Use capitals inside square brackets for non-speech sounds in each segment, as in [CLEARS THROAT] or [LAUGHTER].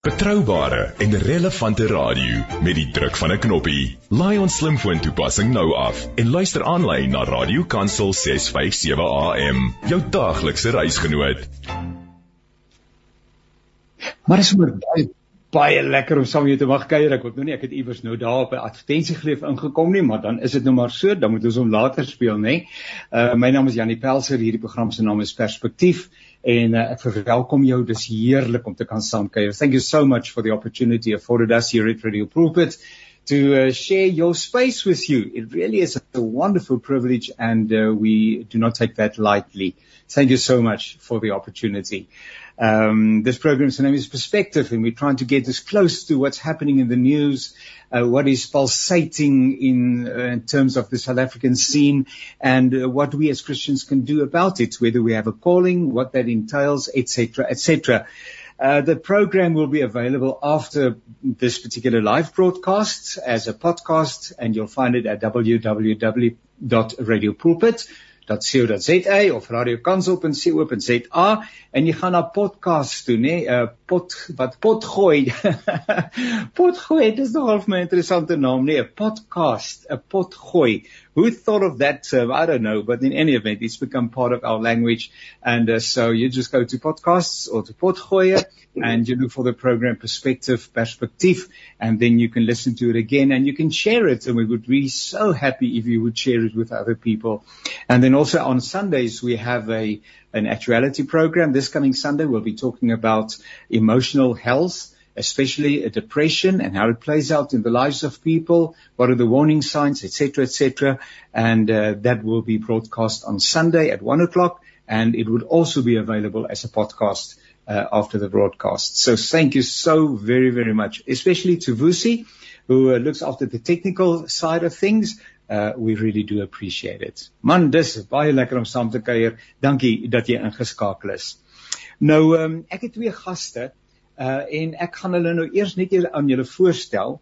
Betroubare en relevante radio met die druk van 'n knoppie. Laai ons slimfoon toepassing nou af en luister aanlyn na Radio Kansel 657 AM. Jou daaglikse reisgenoot. Maar is maar baie baie lekker om saam jou te mag kuier. Ek weet nou nie ek het iewers nou daar op 'n advertensiegleef ingekom nie, maar dan is dit nou maar so, dan moet ons hom later speel, nê. Uh my naam is Janie Pelser, hierdie program se naam is Perspektief en uh, ek verwelkom jou. Dis heerlik om te kan saamkuier. Thank you so much for the opportunity afforded us here at Radio Pulpit to uh, share your space with you. It really is a wonderful privilege and uh, we do not take that lightly. Thank you so much for the opportunity. Um, this program's name is Perspective, and we're trying to get as close to what's happening in the news, uh, what is pulsating in, uh, in, terms of the South African scene, and uh, what we as Christians can do about it, whether we have a calling, what that entails, etc., etc. Uh, the program will be available after this particular live broadcast as a podcast, and you'll find it at www.radiopulpit.com radio.co.za of radiokansel.co.za en jy gaan na podcast toe nê 'n uh, pot wat pot gooi [LAUGHS] pot gooi dis nog half 'n interessante naam nê 'n podcast 'n pot gooi who thought of that term? I don't know but in any event it's become part of our language. And uh, so you just go to podcasts or to pot and you look for the program perspective perspective and then you can listen to it again and you can share it. And we would be so happy if you would share it with other people. And then also on sundays we have a an actuality program. This coming Sunday, we'll be talking about emotional health, especially a depression and how it plays out in the lives of people. What are the warning signs, etc., etc. And uh, that will be broadcast on Sunday at one o'clock, and it would also be available as a podcast. Uh, after the broadcast. So thank you so very, very much, especially to Vusi, who uh, looks after the technical side of things uh we really do appreciate it. Man, dis baie lekker om saam te kuier. Dankie dat jy ingeskakel is. Nou um, ek het twee gaste uh en ek gaan hulle nou eers net aan julle voorstel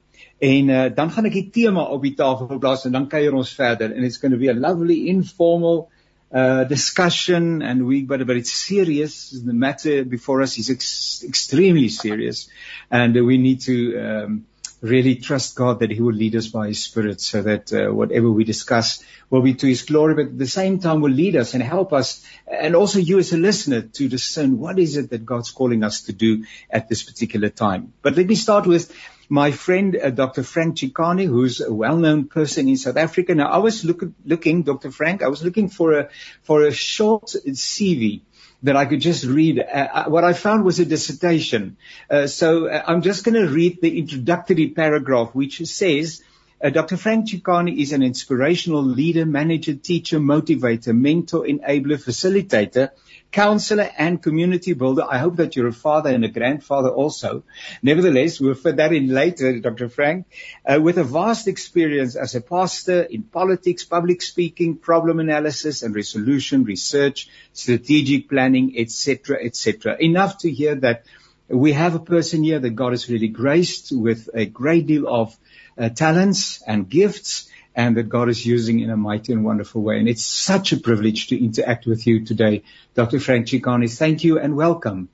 en uh dan gaan ek die tema op die tafel plaas en dan kuier ons verder and it's going to be a lovely informal uh discussion and we but but it's serious the matter before us is ex extremely serious and uh, we need to um really trust God that He will lead us by His Spirit so that uh, whatever we discuss will be to His glory, but at the same time will lead us and help us and also you as a listener to discern what is it that God's calling us to do at this particular time. But let me start with my friend, uh, Dr. Frank Chikane, who's a well-known person in South Africa. Now, I was look, looking, Dr. Frank, I was looking for a, for a short CV that I could just read. Uh, uh, what I found was a dissertation. Uh, so uh, I'm just going to read the introductory paragraph, which says, uh, Dr. Frank Chikane is an inspirational leader, manager, teacher, motivator, mentor, enabler, facilitator, counselor and community builder. I hope that you're a father and a grandfather also. Nevertheless, we'll fit that in later, Dr. Frank, uh, with a vast experience as a pastor in politics, public speaking, problem analysis and resolution, research, strategic planning, etc., etc. Enough to hear that we have a person here that God has really graced with a great deal of uh, talents and gifts and that God is using in a mighty and wonderful way. And it's such a privilege to interact with you today. Dr. Frank Chikane, thank you and welcome.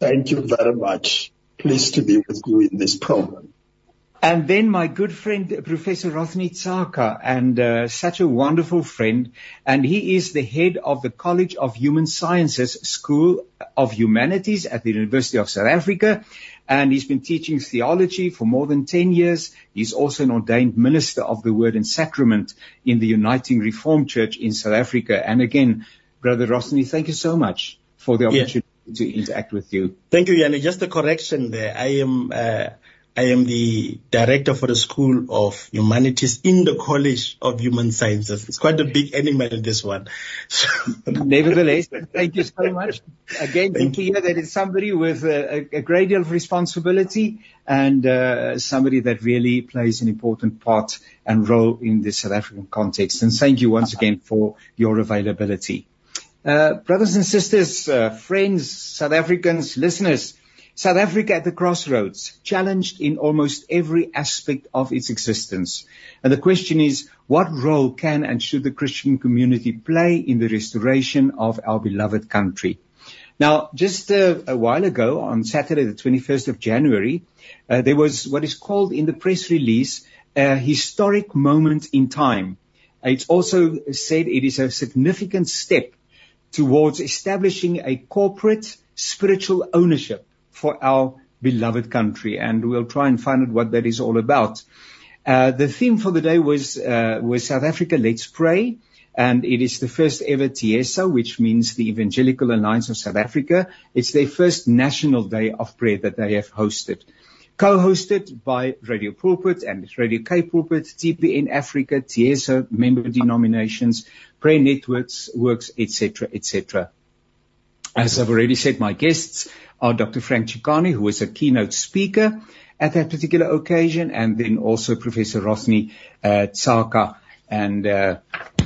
Thank you very much. Pleased to be with you in this program. And then my good friend, Professor Rothney Tshaka, and uh, such a wonderful friend. And he is the head of the College of Human Sciences School of Humanities at the University of South Africa and he's been teaching theology for more than 10 years. He's also an ordained minister of the word and sacrament in the Uniting Reformed Church in South Africa. And again, Brother Rothney, thank you so much for the opportunity yeah. to interact with you. Thank you, Yanni. Just a correction there. I am, uh, I am the director for the School of Humanities in the College of Human Sciences. It's quite a big animal, in this one. [LAUGHS] Nevertheless, thank you so much. [LAUGHS] Again, thank to hear that it's somebody with a, a, great deal of responsibility and uh, somebody that really plays an important part and role in the South African context. And thank you once again for your availability. Uh, brothers and sisters, uh, friends, South Africans, listeners, South Africa at the crossroads, challenged in almost every aspect of its existence. And the question is, what role can and should the Christian community play in the restoration of our beloved country? Now, just uh, a while ago, on Saturday, the 21st of January, uh, there was what is called in the press release a historic moment in time. It's also said it is a significant step towards establishing a corporate spiritual ownership for our beloved country. And we'll try and find out what that is all about. Uh, the theme for the day was, uh, was South Africa, Let's Pray. And it is the first ever TEASA, which means the Evangelical Alliance of South Africa. It's their first national day of prayer that they have hosted. Co-hosted by Radio Pulpit and Radio K Pulpit, TPN Africa, TEASA member denominations, prayer networks, works, etc., etc. As I've already said, my guests are Dr. Frank Chikane, who was a keynote speaker at that particular occasion, and then also Professor Rothney uh, Tshaka. And uh,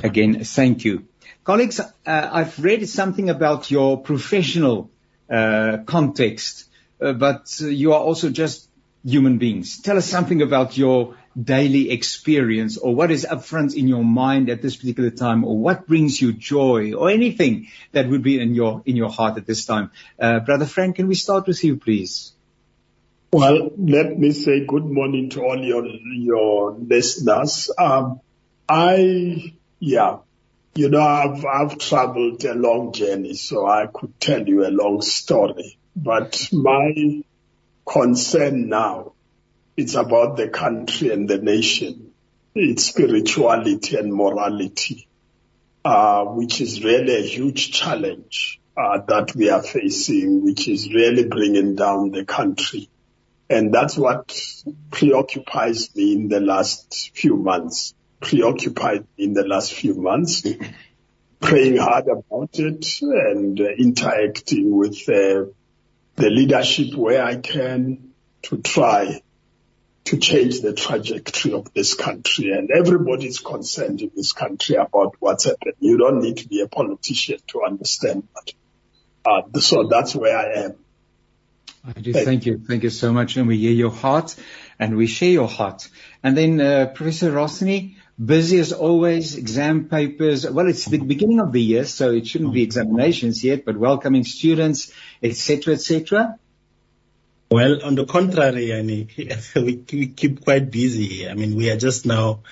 again, thank you. Colleagues, uh, I've read something about your professional uh, context, uh, but you are also just human beings. Tell us something about your daily experience or what is upfront in your mind at this particular time or what brings you joy or anything that would be in your in your heart at this time. Uh, Brother Frank, can we start with you, please? Well, let me say good morning to all your your listeners. Um, I yeah, you know I've I've traveled a long journey, so I could tell you a long story. But my concern now it's about the country and the nation. It's spirituality and morality, uh, which is really a huge challenge uh, that we are facing, which is really bringing down the country. And that's what preoccupies me in the last few months, preoccupied in the last few months, praying hard about it and uh, interacting with uh, the leadership where I can to try to change the trajectory of this country. And everybody is concerned in this country about what's happening. You don't need to be a politician to understand that. Uh, so that's where I am. I do thank you. Thank you so much. And we hear your heart and we share your heart. And then, uh, Professor Rothney, busy as always, exam papers. Well, it's the beginning of the year, so it shouldn't be examinations yet, but welcoming students, etc., etc. Well, on the contrary, [LAUGHS] we, we keep quite busy. I mean, we are just now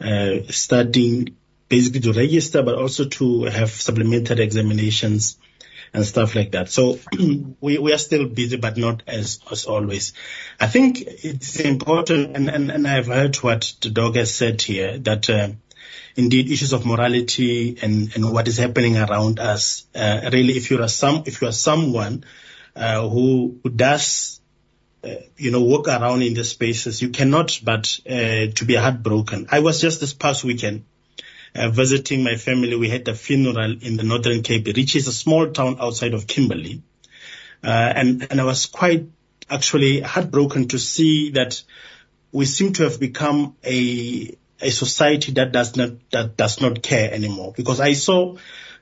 uh, starting basically to register, but also to have supplementary examinations and stuff like that. So [CLEARS THROAT] we, we are still busy, but not as, as always. I think it's important, and, and, and I've heard what the dog has said here, that uh, indeed issues of morality and, and what is happening around us, uh, really, if you are some, if you are someone uh, who, does, uh, you know, walk around in the spaces, you cannot but uh, to be heartbroken. I was just this past weekend uh, visiting my family. We had a funeral in the Northern Cape, which is a small town outside of Kimberley, uh, and and I was quite actually heartbroken to see that we seem to have become a a society that does not that does not care anymore. Because I saw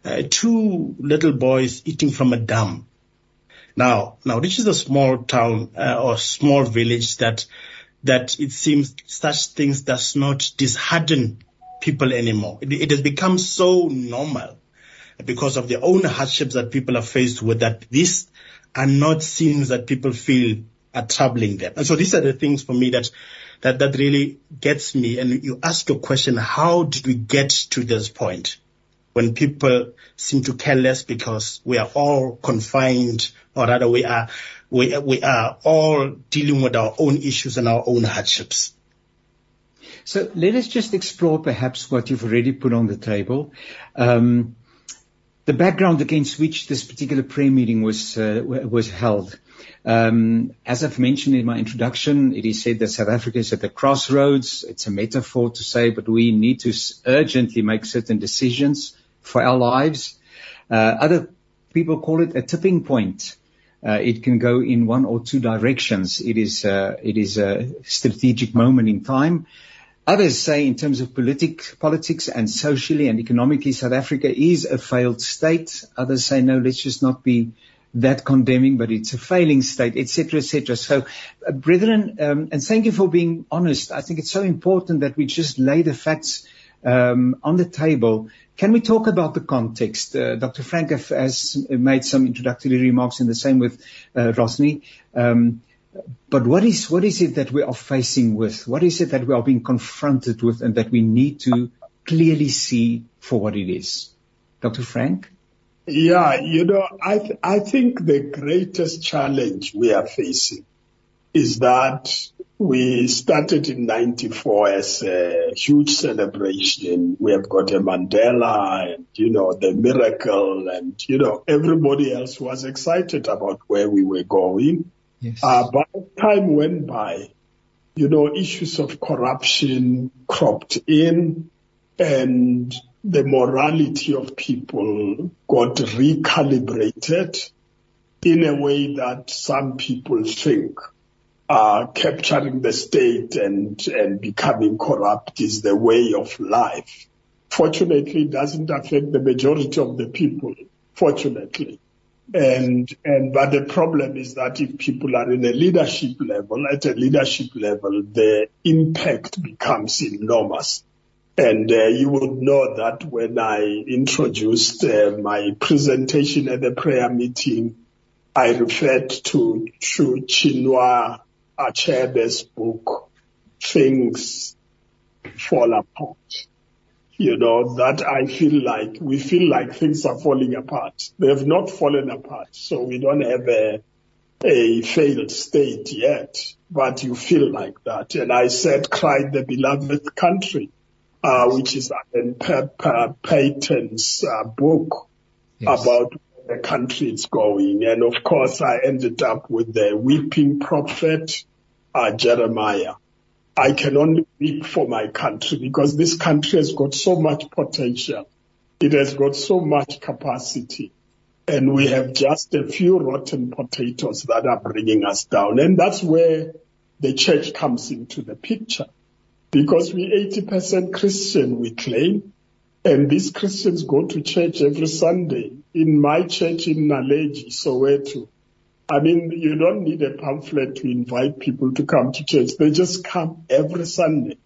uh, two little boys eating from a dam now, now this is a small town uh, or small village that that it seems such things does not dishearten people anymore. It, it has become so normal because of the own hardships that people are faced with that these are not scenes that people feel are troubling them. And so these are the things for me that that that really gets me. And you ask your question, how did we get to this point? When people seem to care less because we are all confined or rather we are, we, we are all dealing with our own issues and our own hardships. So let us just explore perhaps what you've already put on the table. Um, the background against which this particular prayer meeting was uh, was held. Um, as I've mentioned in my introduction, it is said that South Africa is at the crossroads. It's a metaphor to say, but we need to urgently make certain decisions for our lives. Uh, other people call it a tipping point. Uh, it can go in one or two directions. It is uh, it is a strategic moment in time. Others say, in terms of politic, politics and socially and economically, South Africa is a failed state. Others say, no, let's just not be that condemning, but it's a failing state, etc., etc. So, uh, brethren, um, and thank you for being honest. I think it's so important that we just lay the facts on the table. Can we talk about the context? Uh, Dr. Frank has made some introductory remarks, and the same with uh, Rothney. Um, but what is what is it that we are facing with? What is it that we are being confronted with, and that we need to clearly see for what it is? Dr. Frank? Yeah, you know, I think the greatest challenge we are facing is that we started in 94 as a huge celebration. We have got a Mandela and, you know, the miracle and, you know, everybody else was excited about where we were going. Yes. Uh, but time went by, you know, issues of corruption cropped in and the morality of people got recalibrated in a way that some people think capturing the state and, and becoming corrupt is the way of life. Fortunately, it doesn't affect the majority of the people, fortunately. And, and, but the problem is that if people are in a leadership level, at a leadership level, the impact becomes enormous. And uh, you would know that when I introduced uh, my presentation at the prayer meeting, I referred to, to Chinua Achebe's book, Things Fall Apart. You know, that I feel like, we feel like things are falling apart. They have not fallen apart, so we don't have a, a failed state yet, but you feel like that. And I said, cried the beloved country, uh, which is Alan Paton's uh, book yes. about the country is going. And of course, I ended up with the weeping prophet, uh, Jeremiah. I can only weep for my country because this country has got so much potential. It has got so much capacity. And we have just a few rotten potatoes that are bringing us down. And that's where the church comes into the picture. Because we 80% Christian, we claim. And these Christians go to church every Sunday. In my church in Naledi, Soweto, I mean, you don't need a pamphlet to invite people to come to church. They just come every Sunday.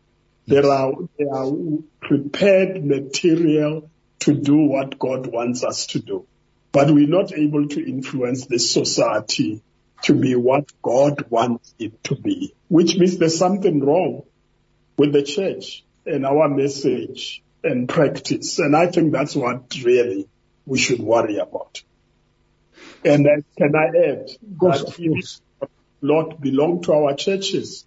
There are, there are prepared material to do what God wants us to do. But we're not able to influence the society to be what God wants it to be, which means there's something wrong with the church and our message and practice. And I think that's what really we should worry about. And then can I add course, that if Lord belong to our churches,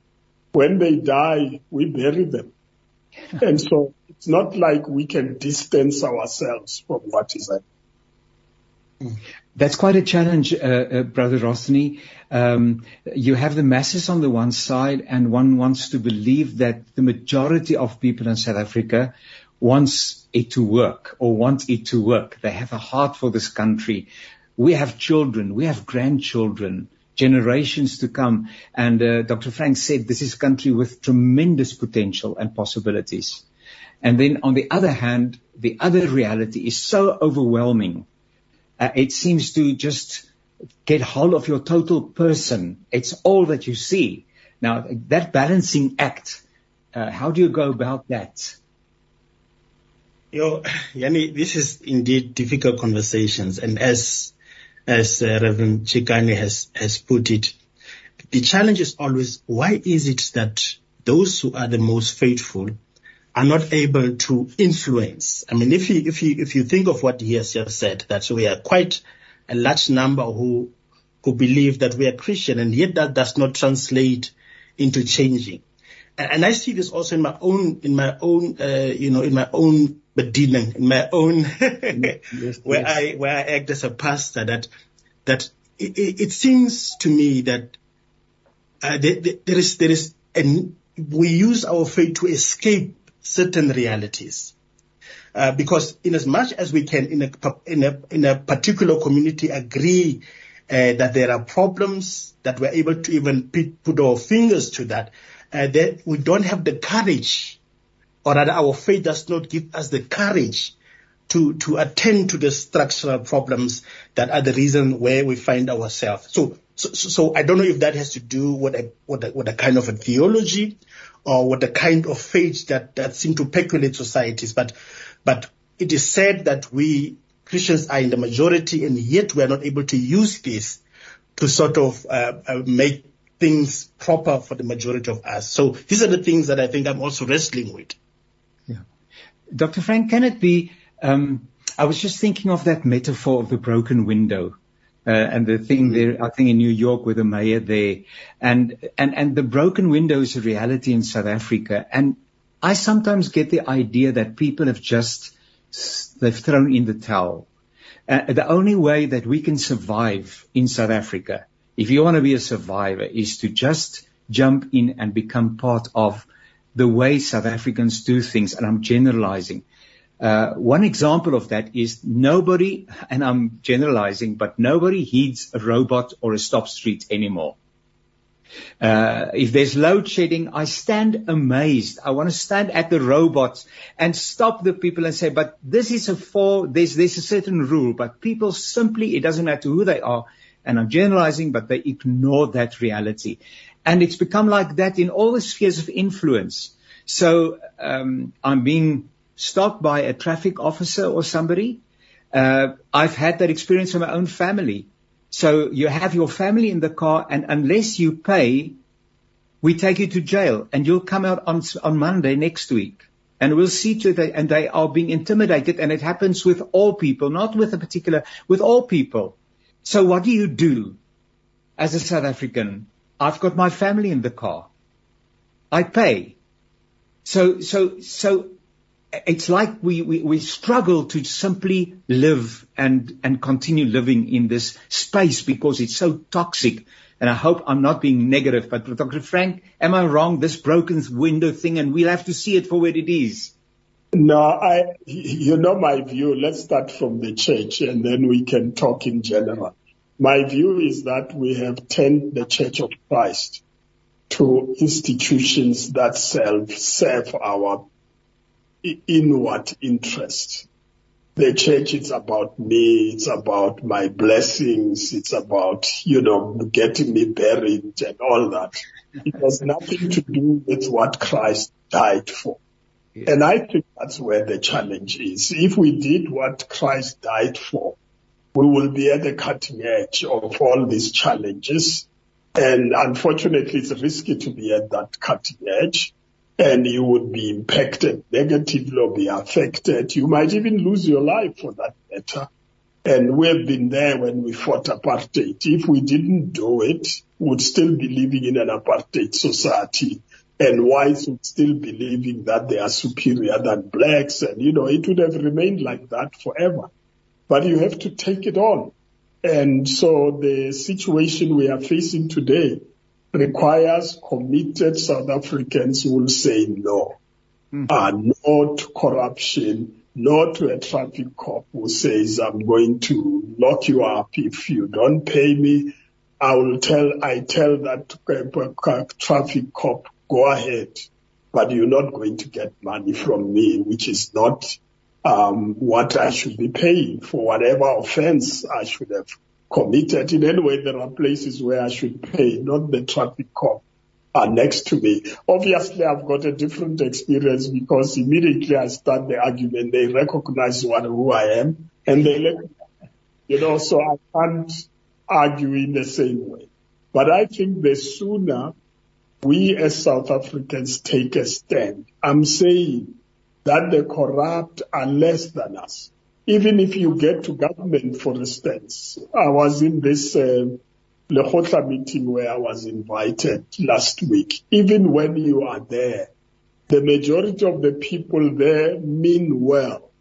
when they die, we bury them. [LAUGHS] and so it's not like we can distance ourselves from what is happening. That's quite a challenge, uh, uh, Brother Rothney. Um, you have the masses on the one side, and one wants to believe that the majority of people in South Africa wants it to work or wants it to work. They have a heart for this country. We have children, we have grandchildren, generations to come. And uh, Dr. Frank said this is a country with tremendous potential and possibilities. And then on the other hand, the other reality is so overwhelming. Uh, it seems to just get hold of your total person. It's all that you see. Now, that balancing act, uh, how do you go about that? Yo, Yani, this is indeed difficult conversations. And as as uh, Reverend Chikane has, has put it. The challenge is always, why is it that those who are the most faithful are not able to influence? I mean, if you, if you, if you think of what he has just said, that we are quite a large number who, who believe that we are Christian and yet that does not translate into changing. And, and I see this also in my own, in my own, uh, you know, in my own bediening, in my own, [LAUGHS] yes, where yes. I where I act as a pastor, that that it, it seems to me that uh, there, there is there is and we use our faith to escape certain realities. Uh, because in as much as we can in a in a in a particular community agree uh, that there are problems that we're able to even put our fingers to that, uh, that we don't have the courage or rather our faith does not give us the courage to, to attend to the structural problems that are the reason where we find ourselves. So, so, so, I don't know if that has to do with a, with a, with a kind of a theology or with the kind of faith that, that seem to percolate societies. But, but it is said that we Christians are in the majority and yet we are not able to use this to sort of uh, uh, make things proper for the majority of us. So these are the things that I think I'm also wrestling with. Dr. Frank, can it be, um, I was just thinking of that metaphor of the broken window. Uh, and the thing there, I think in New York with the mayor there, and and and the broken window is a reality in South Africa. And I sometimes get the idea that people have just they've thrown in the towel. Uh, the only way that we can survive in South Africa, if you want to be a survivor, is to just jump in and become part of the way South Africans do things. And I'm generalizing. Uh, one example of that is nobody, [LAUGHS] and I'm generalizing, but nobody heeds a robot or a stop street anymore. Uh, if there's load shedding, I stand amazed. I want to stand at the robots and stop the people and say, but this is a for, there's, there's a certain rule, but people simply, it doesn't matter who they are. And I'm generalizing, but they ignore that reality. And it's become like that in all the spheres of influence. So, um, I'm being stopped by a traffic officer or somebody. Uh, I've had that experience in my own family. So you have your family in the car, and unless you pay, we take you to jail, and you'll come out on on Monday next week, and we'll see to that. And they are being intimidated, and it happens with all people, not with a particular, with all people. So what do you do as a South African? I've got my family in the car. I pay. So so so it's like we, we, we struggle to simply live and, and continue living in this space because it's so toxic. And I hope I'm not being negative, but Dr. Frank, am I wrong? This broken window thing, and we'll have to see it for what it is. No, I, you know my view. Let's start from the church and then we can talk in general. My view is that we have turned the church of Christ to institutions that serve, serve our inward interest. The church is about me. It's about my blessings. It's about, you know, getting me buried and all that. It has nothing to do with what Christ died for. Yeah. And I think that's where the challenge is. If we did what Christ died for, we will be at the cutting edge of all these challenges. And unfortunately, it's risky to be at that cutting edge and you would be impacted negatively or be affected. You might even lose your life for that matter. And we've been there when we fought apartheid. If we didn't do it, we'd still be living in an apartheid society. And whites would still be believing that they are superior than blacks. And, you know, it would have remained like that forever. But you have to take it on. And so the situation we are facing today requires committed South Africans who will say no. Mm. Uh, no to corruption, no to a traffic cop who says, I'm going to lock you up if you don't pay me. I will tell, I tell that traffic cop, go ahead, but you're not going to get money from me, which is not um, what I should be paying for whatever offense I should have committed. In any way, there are places where I should pay, not the traffic cop are next to me. Obviously, I've got a different experience because immediately I start the argument, they recognize what, who I am and they let, you know, so I can't argue in the same way. But I think the sooner we as South Africans take a stand, I'm saying that the corrupt are less than us even if you get to government, for instance, I was in this uh, meeting where I was invited last week. Even when you are there, the majority of the people there mean well,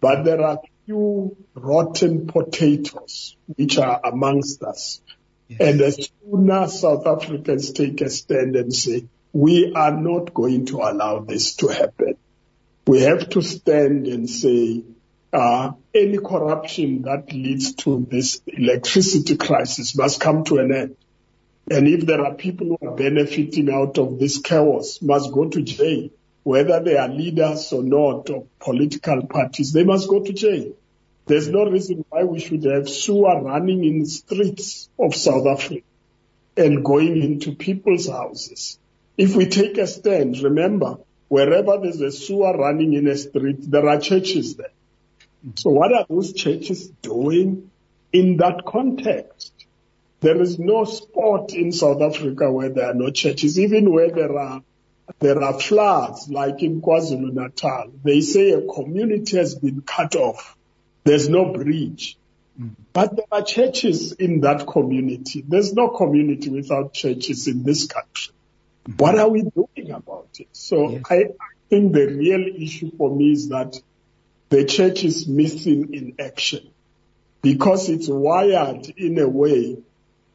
but there are few rotten potatoes which are amongst us. Yes. And as soon as South Africans take a stand and say, we are not going to allow this to happen, we have to stand and say, uh, any corruption that leads to this electricity crisis must come to an end. And if there are people who are benefiting out of this chaos, must go to jail, whether they are leaders or not of political parties, they must go to jail. There's no reason why we should have sewer running in the streets of South Africa. and going into people's houses. If we take a stand, remember, wherever there's a sewer running in a street, there are churches there. So what are those churches doing in that context? There is no spot in South Africa where there are no churches, even where there are there are floods, like in KwaZulu Natal. They say a community has been cut off. There's no bridge. But there are churches in that community. There's no community without churches in this country. What are we doing about it? So yes. I, I think the real issue for me is that the church is missing in action because it's wired in a way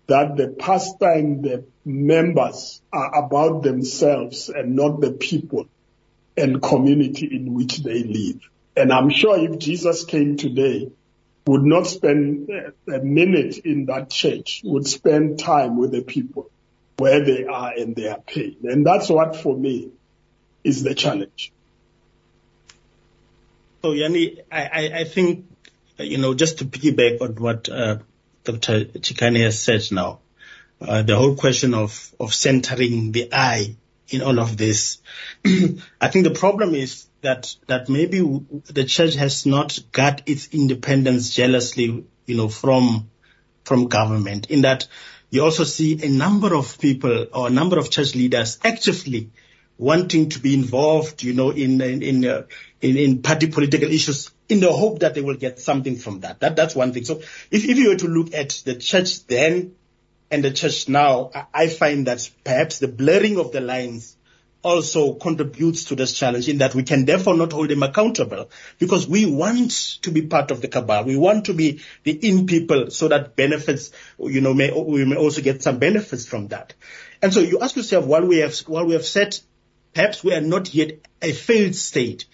that the pastor and the members are about themselves and not the people and community in which they live. And I'm sure if Jesus came today, would not spend a minute in that church, would spend time with the people where they are and their pain. And that's what for me is the challenge. So Yanni, I, I, think, you know, just to piggyback on what uh, Dr. Chikane has said now, uh, the whole question of, of centering the I in all of this. [CLEARS THROAT] I think the problem is that, that maybe the church has not got its independence jealously, you know, from, from government in that you also see a number of people or a number of church leaders actively wanting to be involved, you know, in in in, uh, in, in party political issues in the hope that they will get something from that. That that's one thing. So if if you were to look at the church then and the church now, I, I find that perhaps the blurring of the lines also contributes to this challenge in that we can therefore not hold them accountable because we want to be part of the cabal. We want to be the in people so that benefits, you know, may, we may also get some benefits from that. And so you ask yourself, while we have, while we have set perhaps we are not yet a failed state.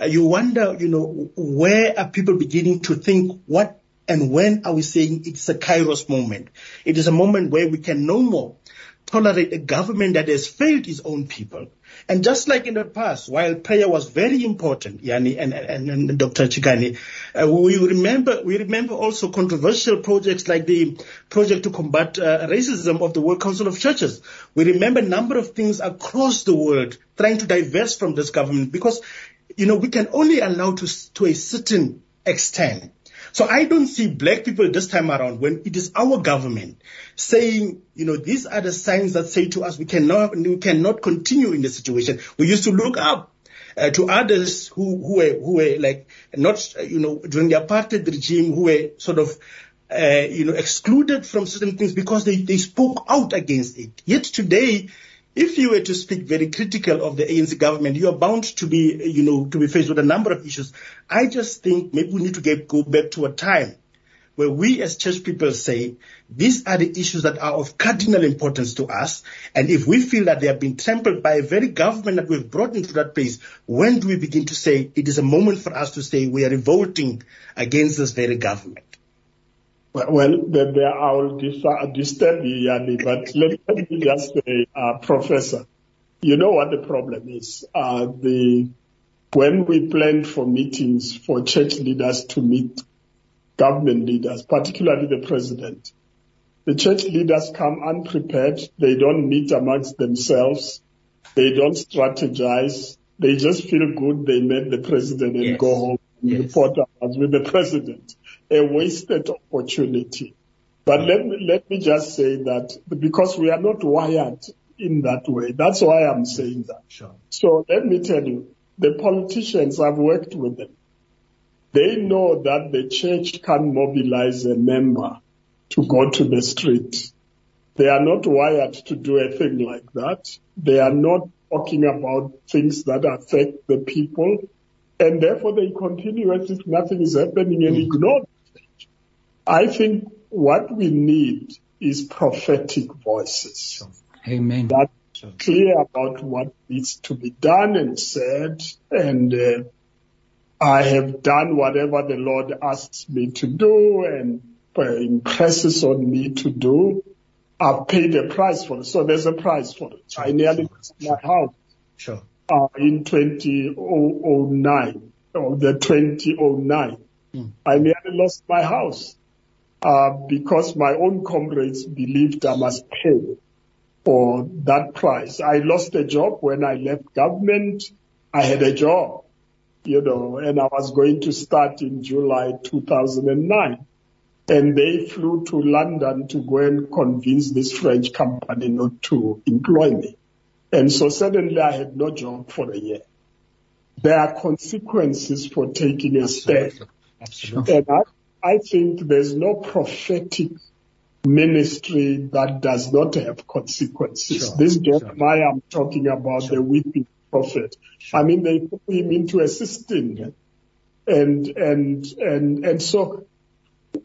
Uh, you wonder, you know, where are people beginning to think what and when are we saying it's a kairos moment? It is a moment where we can no more tolerate a government that has failed its own people. And just like in the past, while prayer was very important, Yani and, and, and Dr. Chikane, uh, we remember we remember also controversial projects like the project to combat uh, racism of the World Council of Churches. We remember a number of things across the world trying to divest from this government because, you know, we can only allow to to a certain extent so I don't see black people this time around when it is our government saying, you know, these are the signs that say to us we cannot, we cannot continue in the situation. We used to look up uh, to others who, who were, who were like not, you know, during the apartheid regime who were sort of uh, you know, excluded from certain things because they, they spoke out against it. Yet today, if you were to speak very critical of the ANC government, you are bound to be, you know, to be faced with a number of issues. I just think maybe we need to get, go back to a time where we as church people say, these are the issues that are of cardinal importance to us. And if we feel that they have been trampled by a very government that we've brought into that place, when do we begin to say it is a moment for us to say we are revolting against this very government? Well, then there I will disturb you, Yanni, but let, let me just say, uh, Professor, you know what the problem is. Uh, the when we planned for meetings for church leaders to meet government leaders, particularly the president, the church leaders come unprepared. They don't meet amongst themselves. They don't strategize. They just feel good. They met the president and yes. go home and yes. report as with the president a wasted opportunity. But let me, let me just say that because we are not wired in that way. That's why I'm saying that. Sure. So let me tell you, the politicians, I've worked with them. They know that the church can mobilize a member to go to the street. They are not wired to do a thing like that. They are not talking about things that affect the people. And therefore they continue as if nothing is happening and mm. ignore I think what we need is prophetic voices. Amen. That clear about what needs to be done and said. And uh, I have done whatever the Lord asks me to do and uh, impresses on me to do. I've paid a price for it. So there's a price for it. Sure, I nearly sure, lost my house. Sure. Uh, in 2009 or the 2009. Mm. I nearly lost my house. Uh, because my own comrades believed I must pay for that price. I lost a job when I left government. I had a job, you know, and I was going to start in July 2009. And they flew to London to go and convince this French company not to employ me. And so suddenly I had no job for a year. There are consequences for taking a step. Absolutely. And I, I think there's no prophetic ministry that does not have consequences. Sure, this Jeremiah sure. I'm talking about, sure. the weeping prophet. Sure. I mean, they put him into a cistern. And, and, and, and so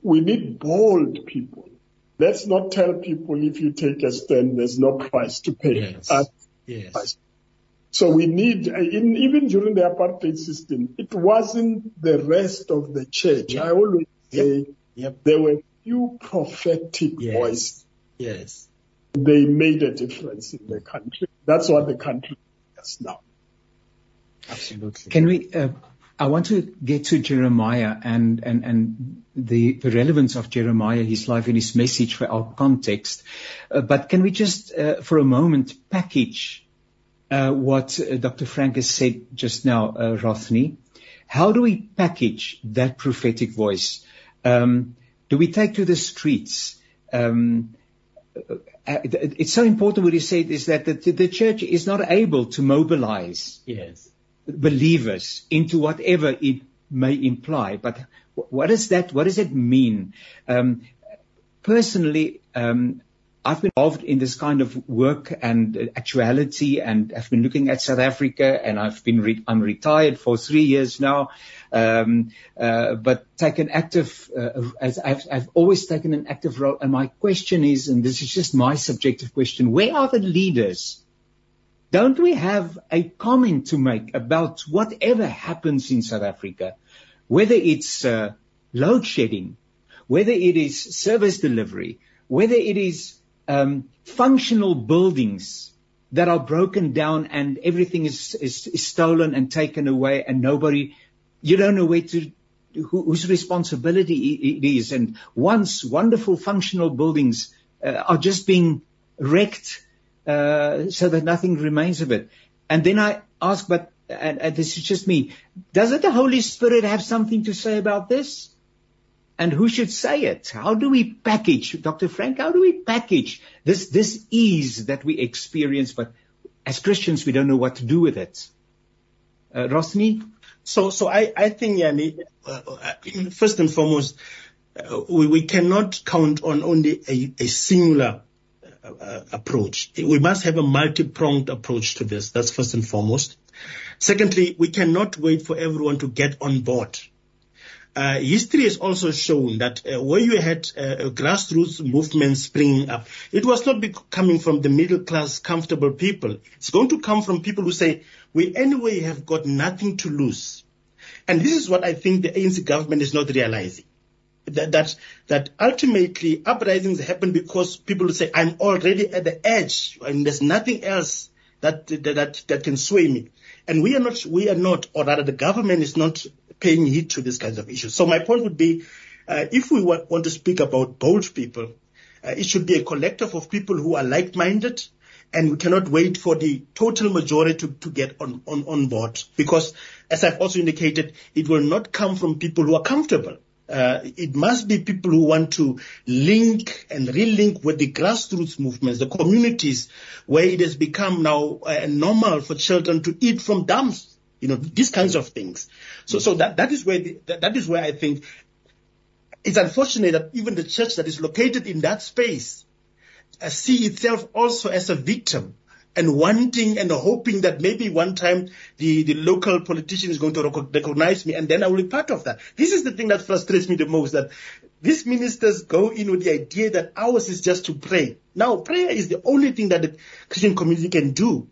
we need bold people. Let's not tell people if you take a stand, there's no price to pay. Yes. Uh, yes. So we need, in, even during the apartheid system, it wasn't the rest of the church. Yep. I always say yep. Yep. there were few prophetic yes. voices. Yes. They made a difference in the country. That's what the country has now. Absolutely. Can we, uh, I want to get to Jeremiah and, and, and the, the relevance of Jeremiah, his life and his message for our context. Uh, but can we just, uh, for a moment, package uh, what uh, Dr. Frank has said just now, uh, Rothney. How do we package that prophetic voice? Um, do we take to the streets? Um, uh, it's so important what he said is that the, the, church is not able to mobilize yes. believers into whatever it may imply. But what does that? What does it mean? Um, personally, um, I've been involved in this kind of work and actuality and I've been looking at South Africa and I've been, re- I'm retired for three years now. Um, uh, but taken active, uh, as I've, I've always taken an active role. And my question is, and this is just my subjective question, where are the leaders? Don't we have a comment to make about whatever happens in South Africa, whether it's uh, load shedding, whether it is service delivery, whether it is um, functional buildings that are broken down and everything is, is, is, stolen and taken away and nobody, you don't know where to, who, whose responsibility it is. And once wonderful functional buildings uh, are just being wrecked uh, so that nothing remains of it. And then I ask, but and, and this is just me, doesn't the Holy Spirit have something to say about this? And who should say it? How do we package, Dr. Frank, how do we package this, this ease that we experience, but as Christians, we don't know what to do with it? Uh, Rothney? So, so I, I think, Yanni, uh, uh, first and foremost, uh, we, we cannot count on only a, a singular uh, uh, approach. We must have a multi-pronged approach to this. That's first and foremost. Secondly, we cannot wait for everyone to get on board uh, history has also shown that uh, where you had uh, grassroots movements springing up, it was not coming from the middle class, comfortable people. It's going to come from people who say, we anyway have got nothing to lose. And this is what I think the ANC government is not realizing. That, that, that ultimately uprisings happen because people say, I'm already at the edge and there's nothing else that, that, that, that can sway me. And we are not, we are not, or rather the government is not paying heed to these kinds of issues. So my point would be, uh, if we want, to speak about bold people, uh, it should be a collective of people who are like-minded, and we cannot wait for the total majority to, to get on, on, on board. Because, as I've also indicated, it will not come from people who are comfortable. Uh, it must be people who want to link and relink with the grassroots movements, the communities where it has become now uh, normal for children to eat from dumps you know, these kinds of things. So, so that, that is where, the, that, that is where I think it's unfortunate that even the church that is located in that space uh, see itself also as a victim and wanting and hoping that maybe one time the, the local politician is going to recognize me and then I will be part of that. This is the thing that frustrates me the most that these ministers go in with the idea that ours is just to pray. Now, prayer is the only thing that the Christian community can do.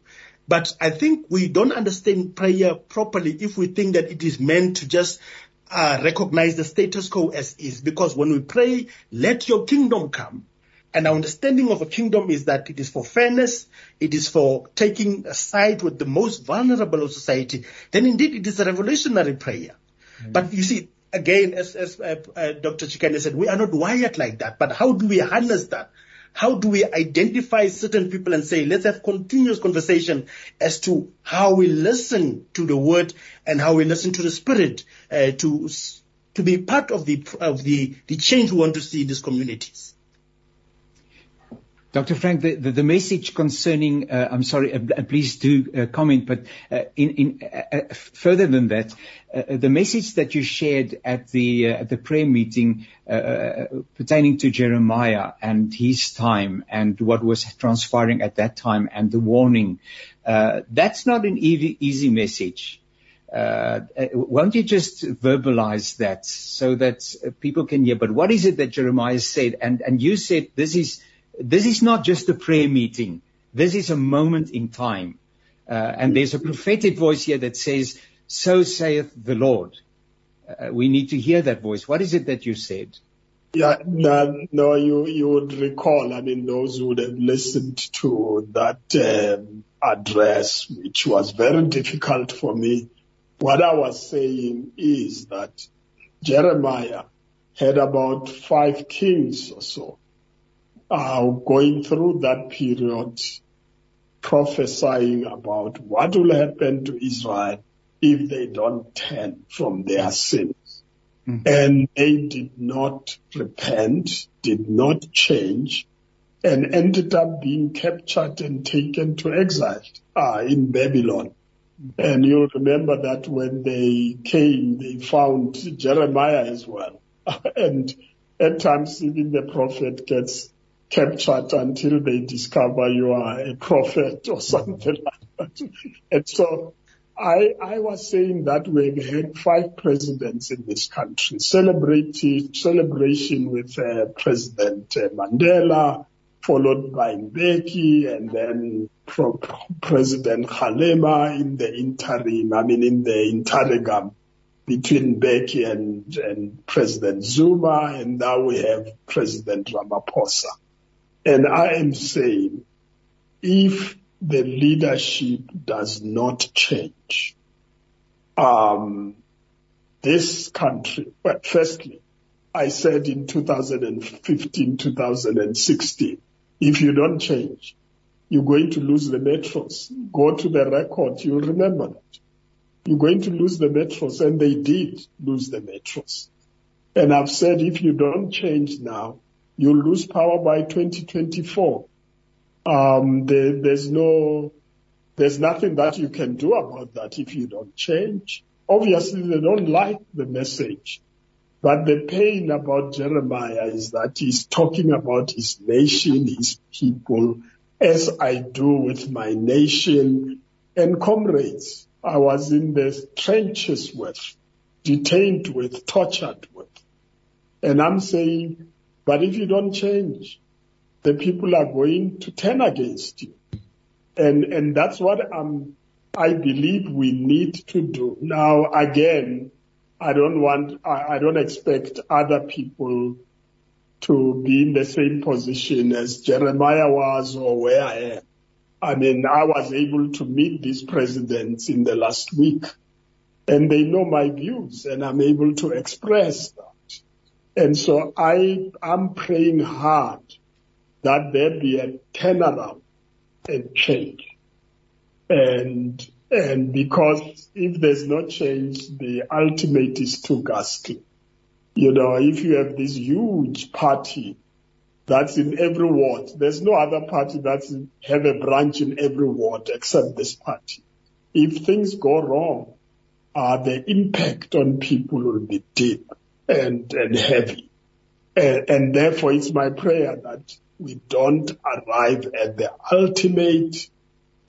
But I think we don't understand prayer properly if we think that it is meant to just uh, recognize the status quo as is. Because when we pray, let your kingdom come. And our understanding of a kingdom is that it is for fairness, it is for taking a side with the most vulnerable of society. Then indeed it is a revolutionary prayer. Mm. But you see, again, as, as uh, uh, Dr. Chikane said, we are not wired like that. But how do we harness that? How do we identify certain people and say, let's have continuous conversation as to how we listen to the word and how we listen to the spirit uh, to to be part of the of the the change we want to see in these communities. Dr. Frank, the, message concerning, uh, I'm sorry, uh, please do uh, comment, but uh, in, uh, uh, further than that, the message that you shared at the prayer meeting pertaining to Jeremiah and his time and what was transpiring at that time and the warning, that's not an easy, easy message. won't you just verbalize that so that people can hear? But what is it that Jeremiah said? And and you said this is this is not just a prayer meeting. This is a moment in time. Uh, and there's a prophetic voice here that says, so saith the Lord. Uh, we need to hear that voice. What is it that you said? Yeah, no, no, you, you would recall, I mean, those who would have listened to that um, address, which was very difficult for me. What I was saying is that Jeremiah had about five kings or so going through that period prophesying about what will happen to Israel if they don't turn from their sins. Mm-hmm. And they did not repent, did not change, and ended up being captured and taken to exile uh, in Babylon. Mm-hmm. And you'll remember that when they came, they found Jeremiah as well. [LAUGHS] and at times even the prophet gets captured until they discover you are a prophet or something like that. And so I, I was saying that we've had five presidents in this country, celebrating, celebration with uh, President uh, Mandela, followed by Mbeki, and then pro- President Kgalema in the interim, I mean in the interregnum between Mbeki and, and President Zuma, and now we have President Ramaphosa. And I am saying, if the leadership does not change, um, this country, well, firstly, I said in 2015, 2016, if you don't change, you're going to lose the metros. Go to the record, you'll remember that. You're going to lose the metros, and they did lose the metros. And I've said if you don't change now, you'll lose power by 2024. Um, there, there's no, there's nothing that you can do about that if you don't change. Obviously, they don't like the message. But the pain about Jeremiah is that he's talking about his nation, his people, as I do with my nation and comrades I was in the trenches with, detained with, tortured with. And I'm saying but if you don't change, the people are going to turn against you. And, and that's what I'm, I believe we need to do. Now, again, I don't want, I, I don't expect other people to be in the same position as Jeremiah was or where I am. I mean, I was able to meet these presidents in the last week and they know my views and I'm able to express them. And so I am praying hard that there be a turnaround and change. And, and because if there's no change, the ultimate is too ghastly. You know, if you have this huge party that's in every ward, there's no other party that's have a branch in every ward except this party. If things go wrong, uh, the impact on people will be deep and, and heavy. And, and therefore it's my prayer that we don't arrive at the ultimate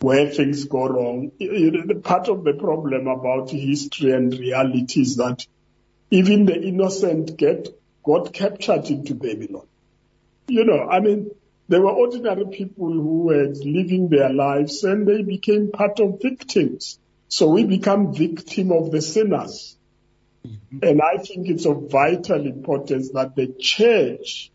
where things go wrong. Part of the problem about history and reality is that even the innocent get got captured into Babylon. You know, I mean, there were ordinary people who were living their lives and they became part of victims. So we become victim of the sinners. And I think it's of vital importance that the church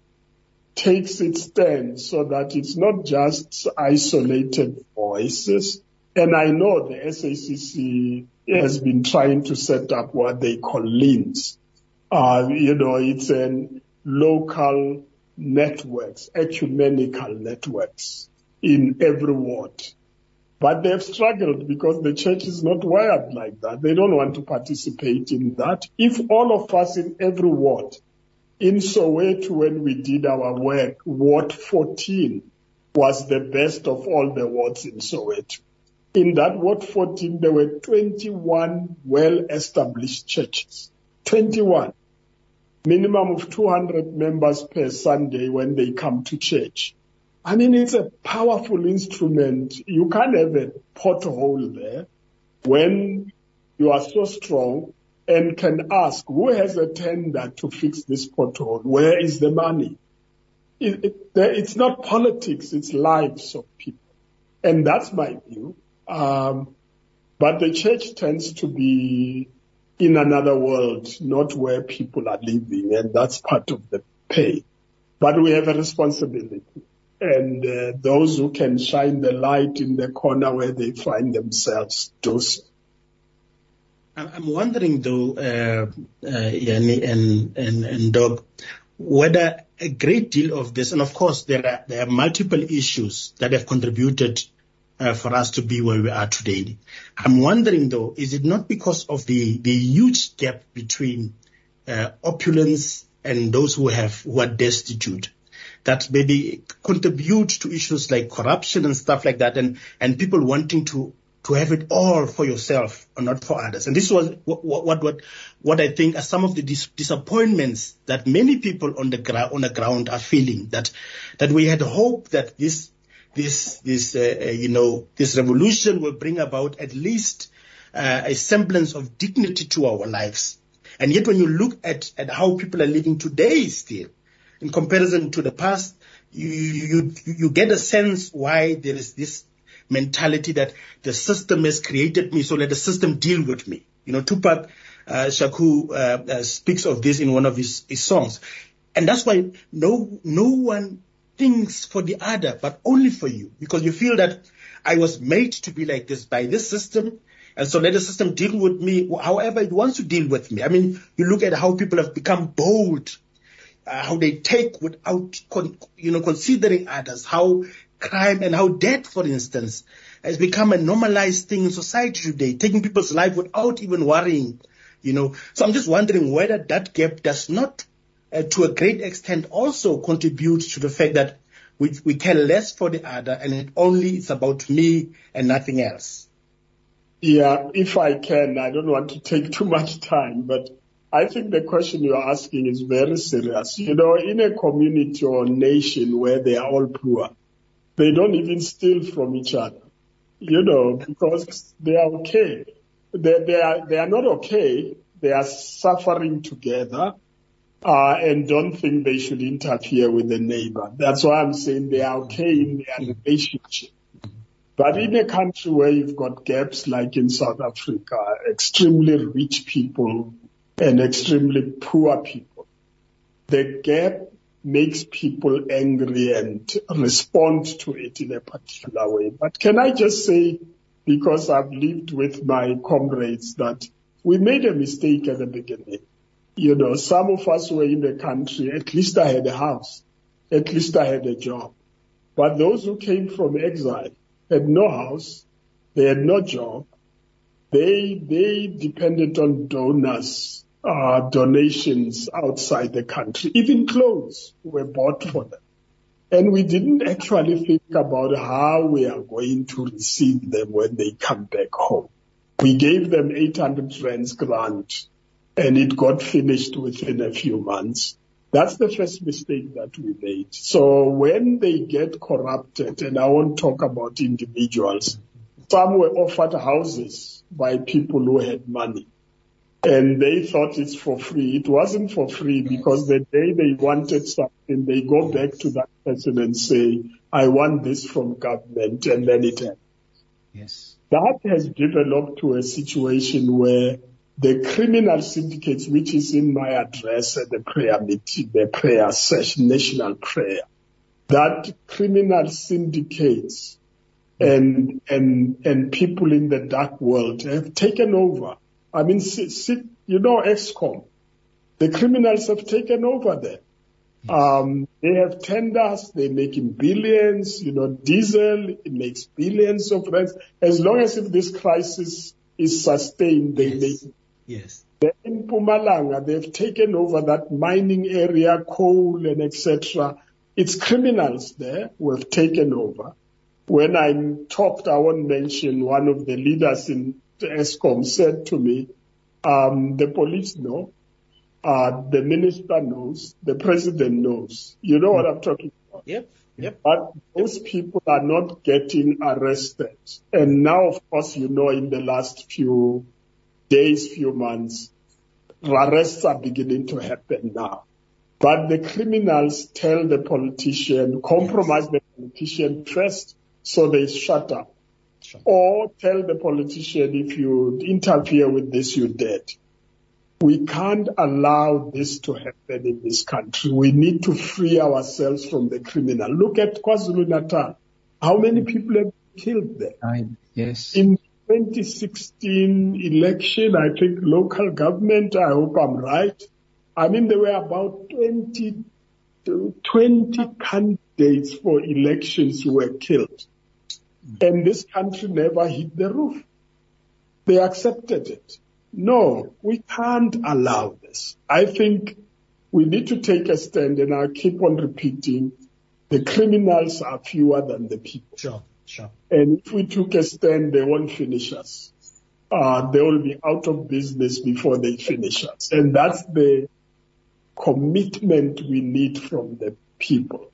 takes its stand so that it's not just isolated voices. And I know the SACC has been trying to set up what they call LINs, Uh, you know, it's an local networks, ecumenical networks in every ward. But they've struggled because the church is not wired like that. They don't want to participate in that. If all of us in every ward, in Soweto when we did our work, Ward 14 was the best of all the wards in Soweto. In that Ward 14, there were 21 well-established churches. 21 minimum of 200 members per Sunday when they come to church. I mean, it's a powerful instrument. You can't have a pothole there when you are so strong and can ask who has a tender to fix this pothole? Where is the money? It, it, it's not politics, it's lives of people. And that's my view. Um, but the church tends to be in another world, not where people are living, and that's part of the pay. But we have a responsibility. And uh, those who can shine the light in the corner where they find themselves do so. I'm wondering though, uh, uh, Yanni and, and, and Doug, whether a great deal of this, and of course there are, there are multiple issues that have contributed uh, for us to be where we are today. I'm wondering though, is it not because of the, the huge gap between uh, opulence and those who have who are destitute that maybe contribute to issues like corruption and stuff like that, and and people wanting to to have it all for yourself and not for others. And this was what what what, what I think are some of the dis- disappointments that many people on the ground on the ground are feeling. That that we had hope that this this this uh, uh, you know this revolution will bring about at least uh, a semblance of dignity to our lives. And yet, when you look at at how people are living today, still in comparison to the past, you you you get a sense why there is this mentality that the system has created me, so let the system deal with me. You know, Tupac uh, Shakur uh, uh, speaks of this in one of his, his songs, and that's why no no one thinks for the other, but only for you, because you feel that I was made to be like this by this system, and so let the system deal with me however it wants to deal with me. I mean, you look at how people have become bold, uh, how they take without, con- you know, considering others, how crime and how death, for instance, has become a normalized thing in society today, taking people's life without even worrying, you know. So I'm just wondering whether that gap does not uh, to a great extent also contribute to the fact that we, we care less for the other and it only is about me and nothing else. Yeah, if I can, I don't want to take too much time, but I think the question you're asking is very serious. You know, in a community or nation where they are all poor, they don't even steal from each other, you know, because they are okay. They, they are, they are not okay. They are suffering together uh, and don't think they should interfere with the neighbor. That's why I'm saying they are okay in their relationship. But in a country where you've got gaps like in South Africa, extremely rich people and extremely poor people, the gap makes people angry and respond to it in a particular way. But can I just say, because I've lived with my comrades, that we made a mistake at the beginning you know, some of us were in the country, at least I had a house, at least I had a job. But those who came from exile had no house, they had no job, they, they depended on donors, uh, donations outside the country. Even clothes were bought for them. And we didn't actually think about how we are going to receive them when they come back home. We gave them 800 rands grant and it got finished within a few months. That's the first mistake that we made. So when they get corrupted, and I won't talk about individuals, some were offered houses by people who had money. And they thought it's for free. It wasn't for free because the day they wanted something, they go back to that person and say, I want this from government, and then it happens. Yes. That has developed to a situation where the criminal syndicates, which is in my address at the prayer meeting, the prayer session, national prayer, that criminal syndicates and, and, and people in the dark world have taken over. I mean, you know, Eskom, The criminals have taken over there. Um, they have tenders, they're making billions, you know, diesel, it makes billions of rands. As long as if this crisis is sustained, they yes. make. Yes. Then in Mpumalanga, they've taken over that mining area, coal and etc. It's criminals there who have taken over. When I'm talked, I won't mention one of the leaders in Eskom said to me, um, the police know, uh, the minister knows, the president knows. You know what I'm talking about? Yep. Yep. But those people are not getting arrested. And now, of course, you know, in the last few days, few months, arrests are beginning to happen now. But the criminals tell the politician, compromise the politician first, so they shut up. Or tell the politician, if you interfere with this, you're dead. We can't allow this to happen in this country. We need to free ourselves from the criminal. Look at KwaZulu Natal. How many people have been killed there? I, yes. In 2016 election, I think local government, I hope I'm right. I mean, there were about 20, 20 candidates for elections who were killed. And this country never hit the roof. They accepted it. No, we can't allow this. I think we need to take a stand and I keep on repeating the criminals are fewer than the people. Sure. Sure. And if we took a stand, they won't finish us. Uh, they will be out of business before they finish us. And that's the commitment we need from the people.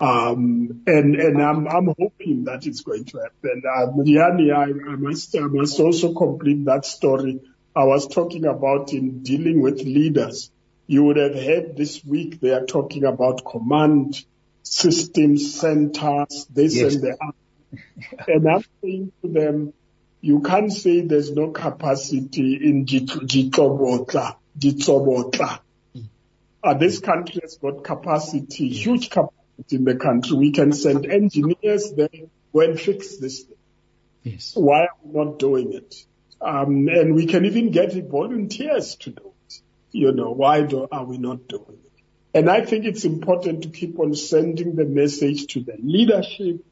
Um, and, and I'm, I'm hoping that it's going to happen. Uh, Yanni, I, I must, I must also complete that story I was talking about in dealing with leaders. You would have heard this week they are talking about command system centers, this Yes. and that. and I'm saying to them, you can't say there's no capacity in Jitobotla, Jitobotla. Uh, this country has got capacity, huge capacity in the country. We can send engineers there, go and fix this thing. Yes. Why are we not doing it? Um, and we can even get volunteers to do it. You know, why do, are we not doing it? And I think it's important to keep on sending the message to the leadership.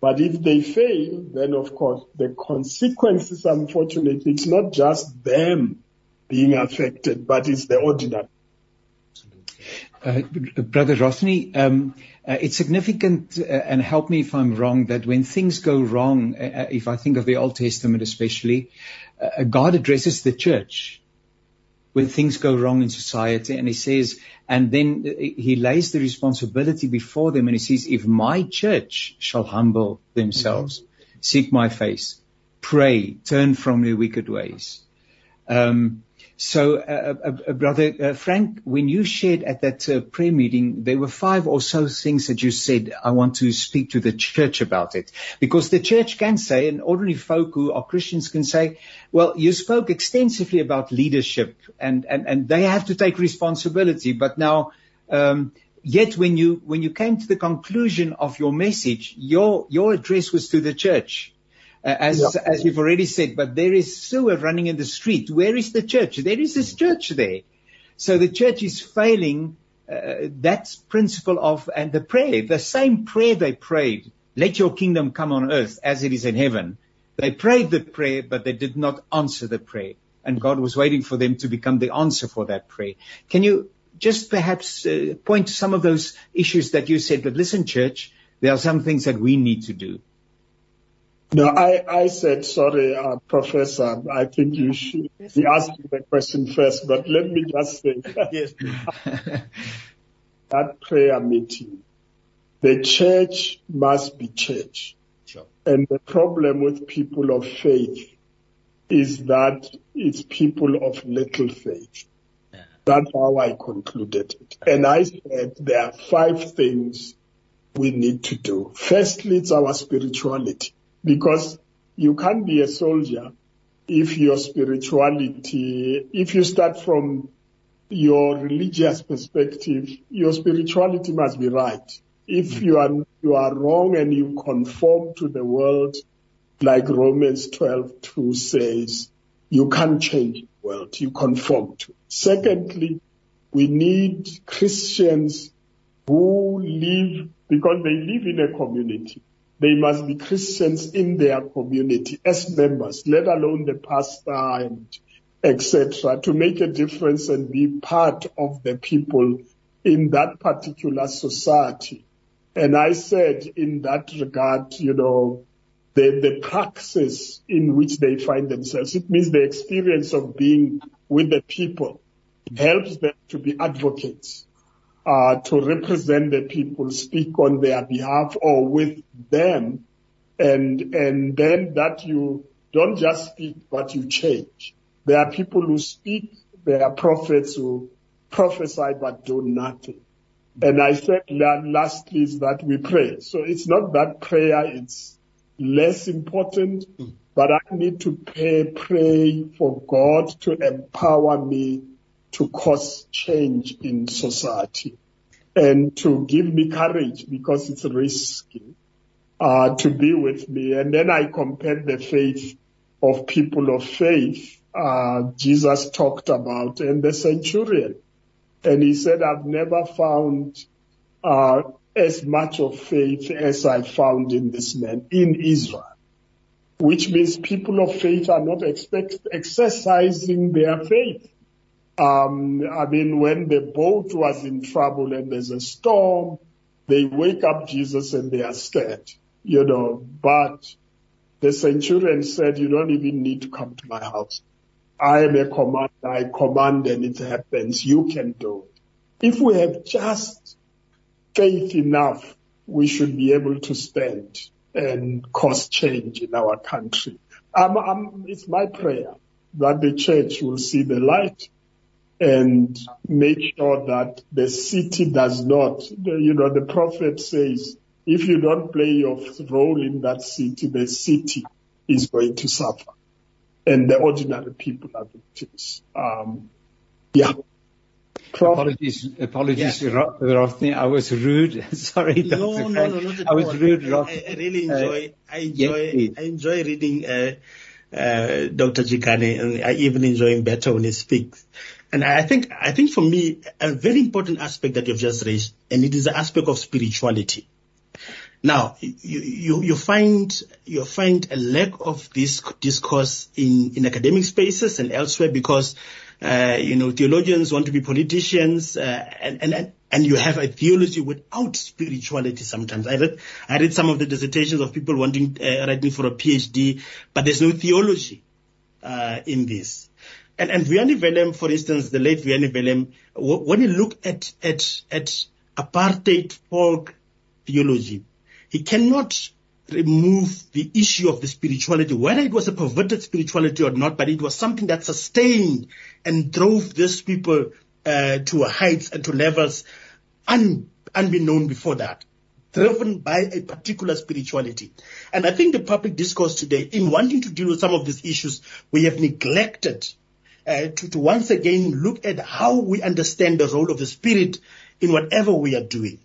But if they fail, then of course the consequences, unfortunately, it's not just them being affected, but it's the ordinary. Uh, Brother Rothney, um, uh, it's significant, uh, and help me if I'm wrong, that when things go wrong, if I think of the Old Testament especially, uh, God addresses the church when things go wrong in society, and He says, and then He lays the responsibility before them, and He says, if my church shall humble themselves, seek my face, pray, turn from their wicked ways. Um, so, uh, uh, uh, brother uh, Frank, when you shared at that uh, prayer meeting, there were five or so things that you said. I want to speak to the church about it because the church can say, and ordinary folk who are Christians can say, "Well, you spoke extensively about leadership, and and and they have to take responsibility." But now, um, yet when you when you came to the conclusion of your message, your your address was to the church. Uh, as Yeah. as you've already said, but there is sewer running in the street. Where is the church? There is this church there. So the church is failing uh, that principle of and the prayer, the same prayer they prayed, let your kingdom come on earth as it is in heaven. They prayed the prayer, but they did not answer the prayer. And God was waiting for them to become the answer for that prayer. Can you just perhaps uh, point to some of those issues that you said, but listen, church, there are some things that we need to do. No, I, I said, sorry, uh, Professor, I think you should be asking the question first, but let me just say Yes. [LAUGHS] that prayer meeting, the church must be church. Sure. And the problem with people of faith is that it's people of little faith. Yeah. That's how I concluded it. And I said there are five things we need to do. Firstly, it's our spirituality because you can't be a soldier if your spirituality, if you start from your religious perspective, your spirituality must be right. If mm-hmm. you are, you are wrong and you conform to the world, like Romans 12, 2 says, you can't change the world, you conform to it. Secondly, We need Christians who live, because they live in a community. They must be Christians in their community as members, let alone the pastor and etc., to make a difference and be part of the people in that particular society. And I said in that regard, you know, the, the praxis in which they find themselves, it means the experience of being with the people helps them to be advocates, to represent the people, speak on their behalf or with them. And, and then that you don't just speak, but you change. There are people who speak, there are prophets who prophesy but do nothing. And I said lastly is that we pray. So it's not that prayer is less important, mm. but I need to pray, pray for God to empower me to cause change in society and to give me courage because it's risky uh, to be with me. And then I compared the faith of people of faith uh, Jesus talked about and the centurion. And he said, I've never found uh, as much of faith as I found in this man in Israel, which means people of faith are not expect, exercising their faith. Um, I mean, when the boat was in trouble and there's a storm, they wake up Jesus and they are scared, you know, but the centurion said, you don't even need to come to my house. I am a commander, I command and it happens. You can do it. If we have just faith enough, we should be able to stand and cause change in our country. I'm, I'm, it's my prayer that the church will see the light and make sure that the city does not, you know, the prophet says, if you don't play your role in that city, the city is going to suffer and the ordinary people are victims. Um, yeah. Prof. Apologies, apologies, yeah. Rothney. I was rude. [LAUGHS] Sorry, Dr. No, no, no, not at I was rude, Rothney. I, I, really enjoy, uh, I enjoy, yes, I enjoy reading uh, uh, Dr. Chikane, and I even enjoy him better when he speaks. And I think, I think for me, a very important aspect that you've just raised, and it is the aspect of spirituality. Now, you, you, you, find you find a lack of this discourse in, in academic spaces and elsewhere because uh, you know theologians want to be politicians uh, and, and and you have a theology without spirituality. Sometimes I read I read some of the dissertations of people wanting uh, writing for a PhD, but there's no theology uh, in this. And and Vuyani Vellem, for instance, the late Vuyani Vellem, when you look at at at apartheid folk theology he cannot remove the issue of the spirituality, whether it was a perverted spirituality or not, but it was something that sustained and drove these people uh, to heights and to levels un, unbeknown before that, driven by a particular spirituality. And I think the public discourse today, in wanting to deal with some of these issues, we have neglected uh, to, to once again look at how we understand the role of the spirit in whatever we are doing.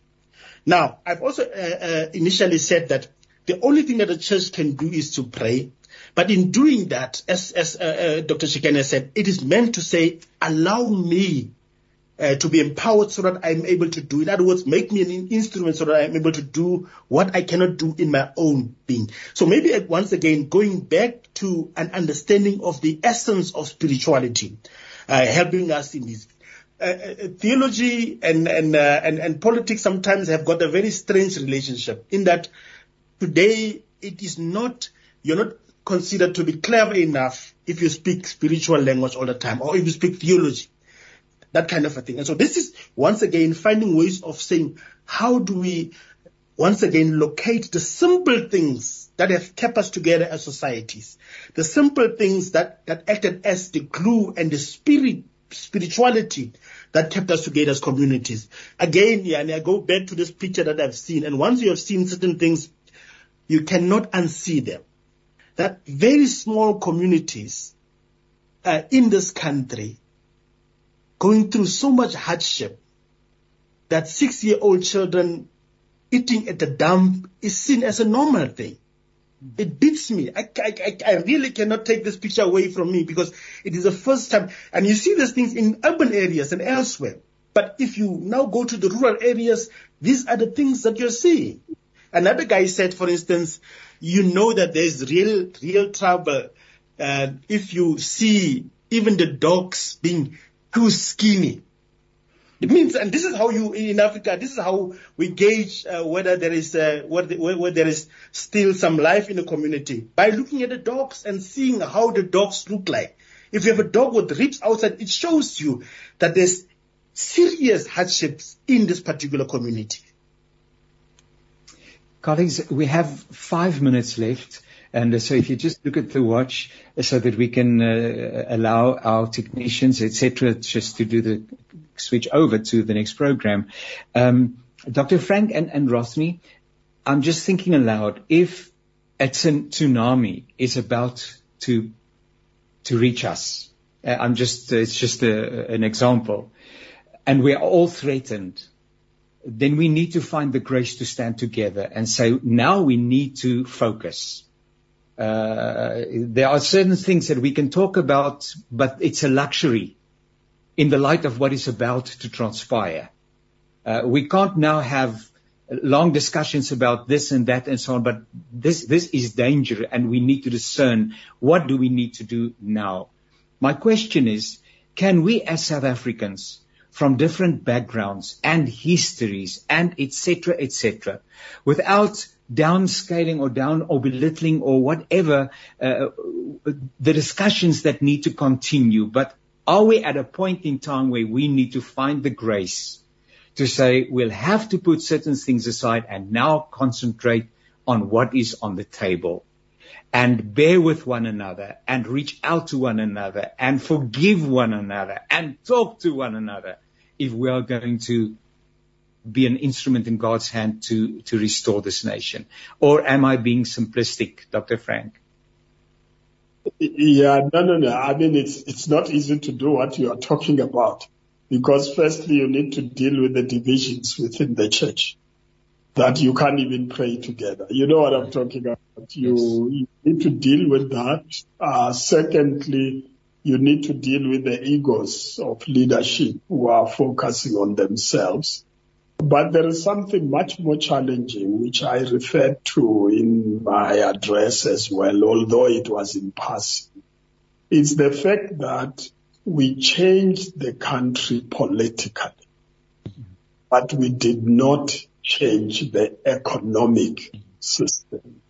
Now, I've also uh, uh, initially said that the only thing that the church can do is to pray. But in doing that, as, as uh, uh Dr. Chikane said, it is meant to say, allow me uh, to be empowered so that I'm able to do. In other words, make me an instrument so that I'm able to do what I cannot do in my own being. So maybe uh, once again, going back to an understanding of the essence of spirituality, uh, helping us in this. Uh, uh, theology and and, uh, and and politics sometimes have got a very strange relationship in that today it is not you're not considered to be clever enough if you speak spiritual language all the time or if you speak theology that kind of a thing and so this is once again finding ways of saying how do we once again locate the simple things that have kept us together as societies the simple things that that acted as the glue and the spirit spirituality that kept us together as communities. Again, yeah, and I go back to this picture that I've seen, and once you have seen certain things, you cannot unsee them. That very small communities uh, in this country going through so much hardship that six-year-old children eating at the dump is seen as a normal thing. It beats me. I, I, I really cannot take this picture away from me because it is the first time. And you see these things in urban areas and elsewhere But if you now go to the rural areas, these are the things that you're seeing. Another guy said, for instance, you know that there's real, real trouble uh, if you see even the dogs being too skinny. It means, and this is how you in Africa. This is how we gauge uh, whether there is uh, whether, whether there is still some life in the community by looking at the dogs and seeing how the dogs look like. If you have a dog with ribs outside, it shows you that there's serious hardships in this particular community. Colleagues, we have five minutes left. And so if you just look at the watch so that we can uh, allow our technicians, etc., just to do the switch over to the next program. Um, Dr. Frank and, and Rothney, I'm just thinking aloud. If a tsunami is about to to reach us, uh, I'm just it's just a, an example, and we are all threatened, then we need to find the grace to stand together and say now we need to focus. Uh, there are certain things that we can talk about, but it's a luxury in the light of what is about to transpire. Uh, we can't now have long discussions about this and that and so on, but this, this is danger and we need to discern what do we need to do now. My question is, can we as South Africans from different backgrounds and histories and etc. etc. without downscaling or down or belittling or whatever uh, the discussions that need to continue, but are we at a point in time where we need to find the grace to say we'll have to put certain things aside and now concentrate on what is on the table and bear with one another and reach out to one another and forgive one another and talk to one another if we are going to be an instrument in God's hand to, to restore this nation? Or am I being simplistic, Dr. Frank? Yeah, no, no, no. I mean, it's, it's not easy to do what you are talking about because firstly, you need to deal with the divisions within the church that you can't even pray together. You know what I'm talking about. You, yes. you need to deal with that. Uh, secondly, you need to deal with the egos of leadership who are focusing on themselves. But there is something much more challenging, which I referred to in my address as well, although it was in passing. It's the fact that we changed the country politically, but we did not change the economic system.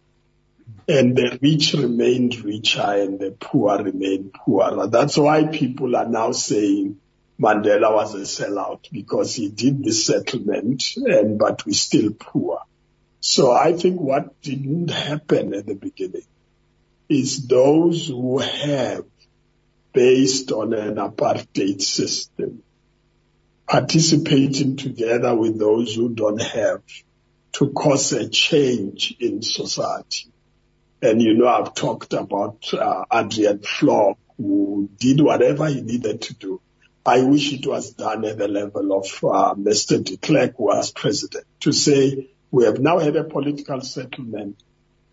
And the rich remained richer and the poor remained poorer. That's why people are now saying Mandela was a sellout because he did the settlement and, but we're still poor. So I think what didn't happen at the beginning is those who have based on an apartheid system participating together with those who don't have to cause a change in society. And you know, I've talked about uh, Adriaan Vlok, who did whatever he needed to do. I wish it was done at the level of uh, Mr. de Klerk, who was president, to say, we have now had a political settlement.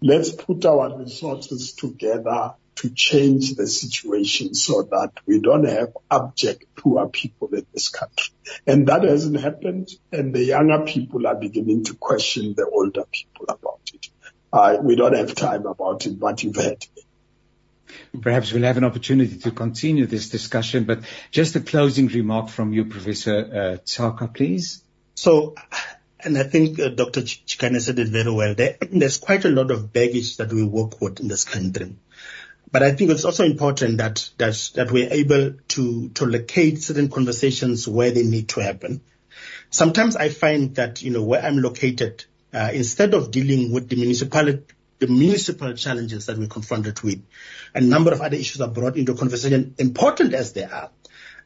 Let's put our resources together to change the situation so that we don't have abject poor people in this country. And that hasn't happened. And the younger people are beginning to question the older people about it. Uh, we don't have time about it, but you've heard. Perhaps we'll have an opportunity to continue this discussion, but just a closing remark from you, Professor uh, Tshaka, please. So, and I think uh, Dr. Chikane said it very well. There, [CLEARS THROAT] there's quite a lot of baggage that we work with in this country. But I think it's also important that, that, that we're able to, to locate certain conversations where they need to happen. Sometimes I find that, you know, where I'm located, uh, instead of dealing with the municipality, the municipal challenges that we're confronted with, a number of other issues are brought into conversation, important as they are,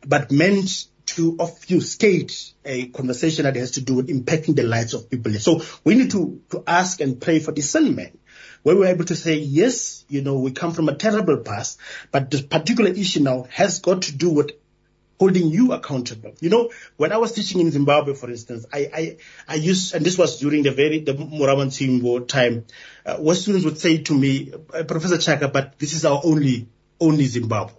but meant to obfuscate a conversation that has to do with impacting the lives of people. So we need to, to ask and pray for discernment where we're able to say, yes, you know, we come from a terrible past, but this particular issue now has got to do with holding you accountable. You know, when I was teaching in Zimbabwe, for instance, I, I, I used, and this was during the very, the Muraman war time, uh, where students would say to me, uh, Professor Tshaka, but this is our only, only Zimbabwe.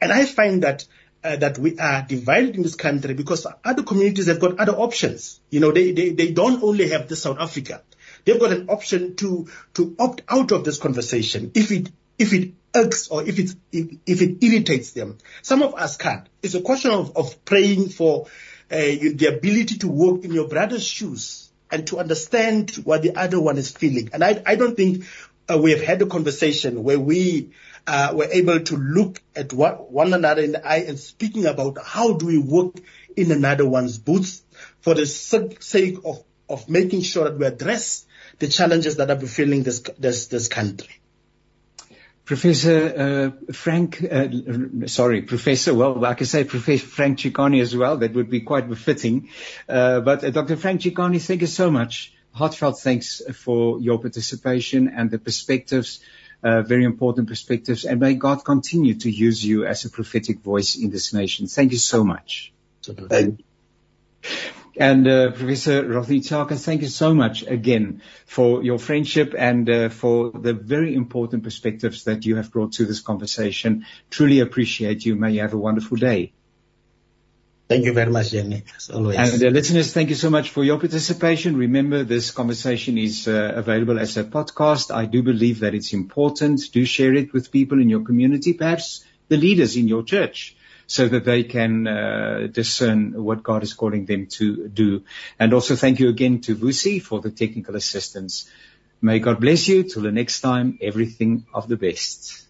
And I find that uh, that we are divided in this country because other communities have got other options. You know, they, they, they don't only have the South Africa. They've got an option to, to opt out of this conversation if it, if it irks or if it, if, if it irritates them. Some of us can't. It's a question of, of praying for uh, the ability to walk in your brother's shoes and to understand what the other one is feeling. And I, I don't think uh, we have had a conversation where we uh, were able to look at what, one another in the eye and speaking about how do we work in another one's boots for the sake of, of making sure that we address the challenges that are befalling this, this, this country. Professor uh, Frank, uh, sorry, Professor, well, I can say Professor Frank Chikane as well. That would be quite befitting. Uh, but uh, Dr. Frank Chikane, thank you so much. Heartfelt thanks for your participation and the perspectives, uh, very important perspectives. And may God continue to use you as a prophetic voice in this nation. Thank you so much. Thank you. And uh, Professor Rothney Tshaka, thank you so much again for your friendship and uh, for the very important perspectives that you have brought to this conversation. Truly appreciate you. May you have a wonderful day. Thank you very much, Jenny, as always. And uh, listeners, thank you so much for your participation. Remember, this conversation is uh, available as a podcast. I do believe that it's important. Do share it with people in your community, perhaps the leaders in your church so that they can uh, discern what God is calling them to do. And also thank you again to Vusi for the technical assistance. May God bless you. Till the next time, everything of the best.